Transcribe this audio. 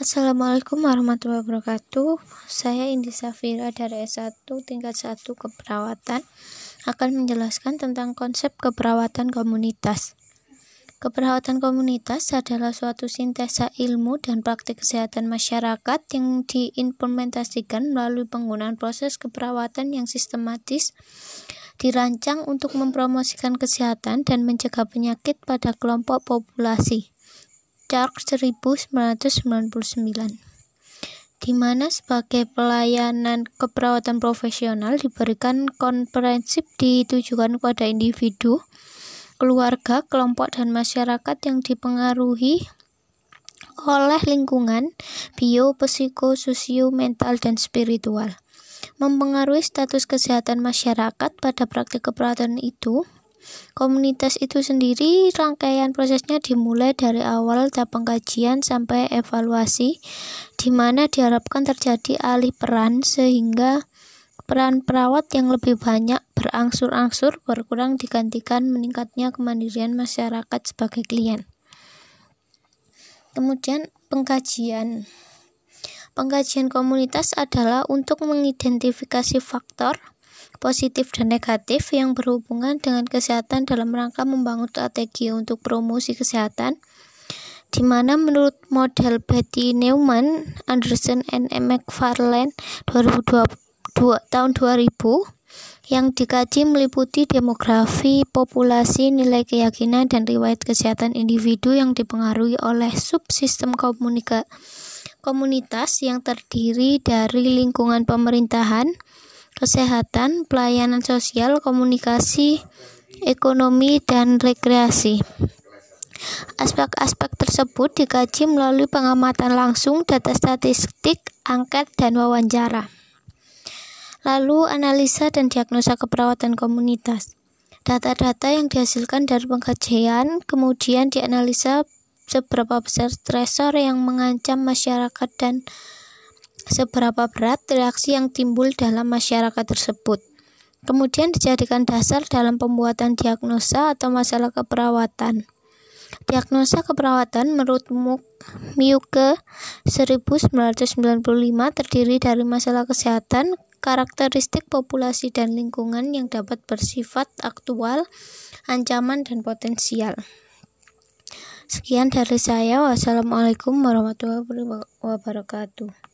Assalamualaikum warahmatullahi wabarakatuh. Saya Indi Safira dari S1 tingkat 1 keperawatan akan menjelaskan tentang konsep keperawatan komunitas. Keperawatan komunitas adalah suatu sintesa ilmu dan praktik kesehatan masyarakat yang diimplementasikan melalui penggunaan proses keperawatan yang sistematis dirancang untuk mempromosikan kesehatan dan mencegah penyakit pada kelompok populasi. Charles 1999 di mana sebagai pelayanan keperawatan profesional diberikan komprehensif ditujukan kepada individu, keluarga, kelompok, dan masyarakat yang dipengaruhi oleh lingkungan, bio, psiko, sosio, mental, dan spiritual. Mempengaruhi status kesehatan masyarakat pada praktik keperawatan itu, Komunitas itu sendiri rangkaian prosesnya dimulai dari awal tahap pengkajian sampai evaluasi di mana diharapkan terjadi alih peran sehingga peran perawat yang lebih banyak berangsur-angsur berkurang digantikan meningkatnya kemandirian masyarakat sebagai klien. Kemudian pengkajian Pengkajian komunitas adalah untuk mengidentifikasi faktor positif dan negatif yang berhubungan dengan kesehatan dalam rangka membangun strategi untuk promosi kesehatan di mana menurut model Betty Neumann, Anderson and McFarlane 2022 tahun 2000 yang dikaji meliputi demografi, populasi, nilai keyakinan, dan riwayat kesehatan individu yang dipengaruhi oleh subsistem komunika komunitas yang terdiri dari lingkungan pemerintahan, kesehatan, pelayanan sosial, komunikasi, ekonomi, dan rekreasi. Aspek-aspek tersebut dikaji melalui pengamatan langsung, data statistik, angket, dan wawancara. Lalu, analisa dan diagnosa keperawatan komunitas. Data-data yang dihasilkan dari pengkajian kemudian dianalisa seberapa besar stresor yang mengancam masyarakat dan seberapa berat reaksi yang timbul dalam masyarakat tersebut. Kemudian dijadikan dasar dalam pembuatan diagnosa atau masalah keperawatan. Diagnosa keperawatan menurut Miuke 1995 terdiri dari masalah kesehatan, karakteristik populasi dan lingkungan yang dapat bersifat aktual, ancaman, dan potensial. Sekian dari saya. Wassalamualaikum warahmatullahi wabarakatuh.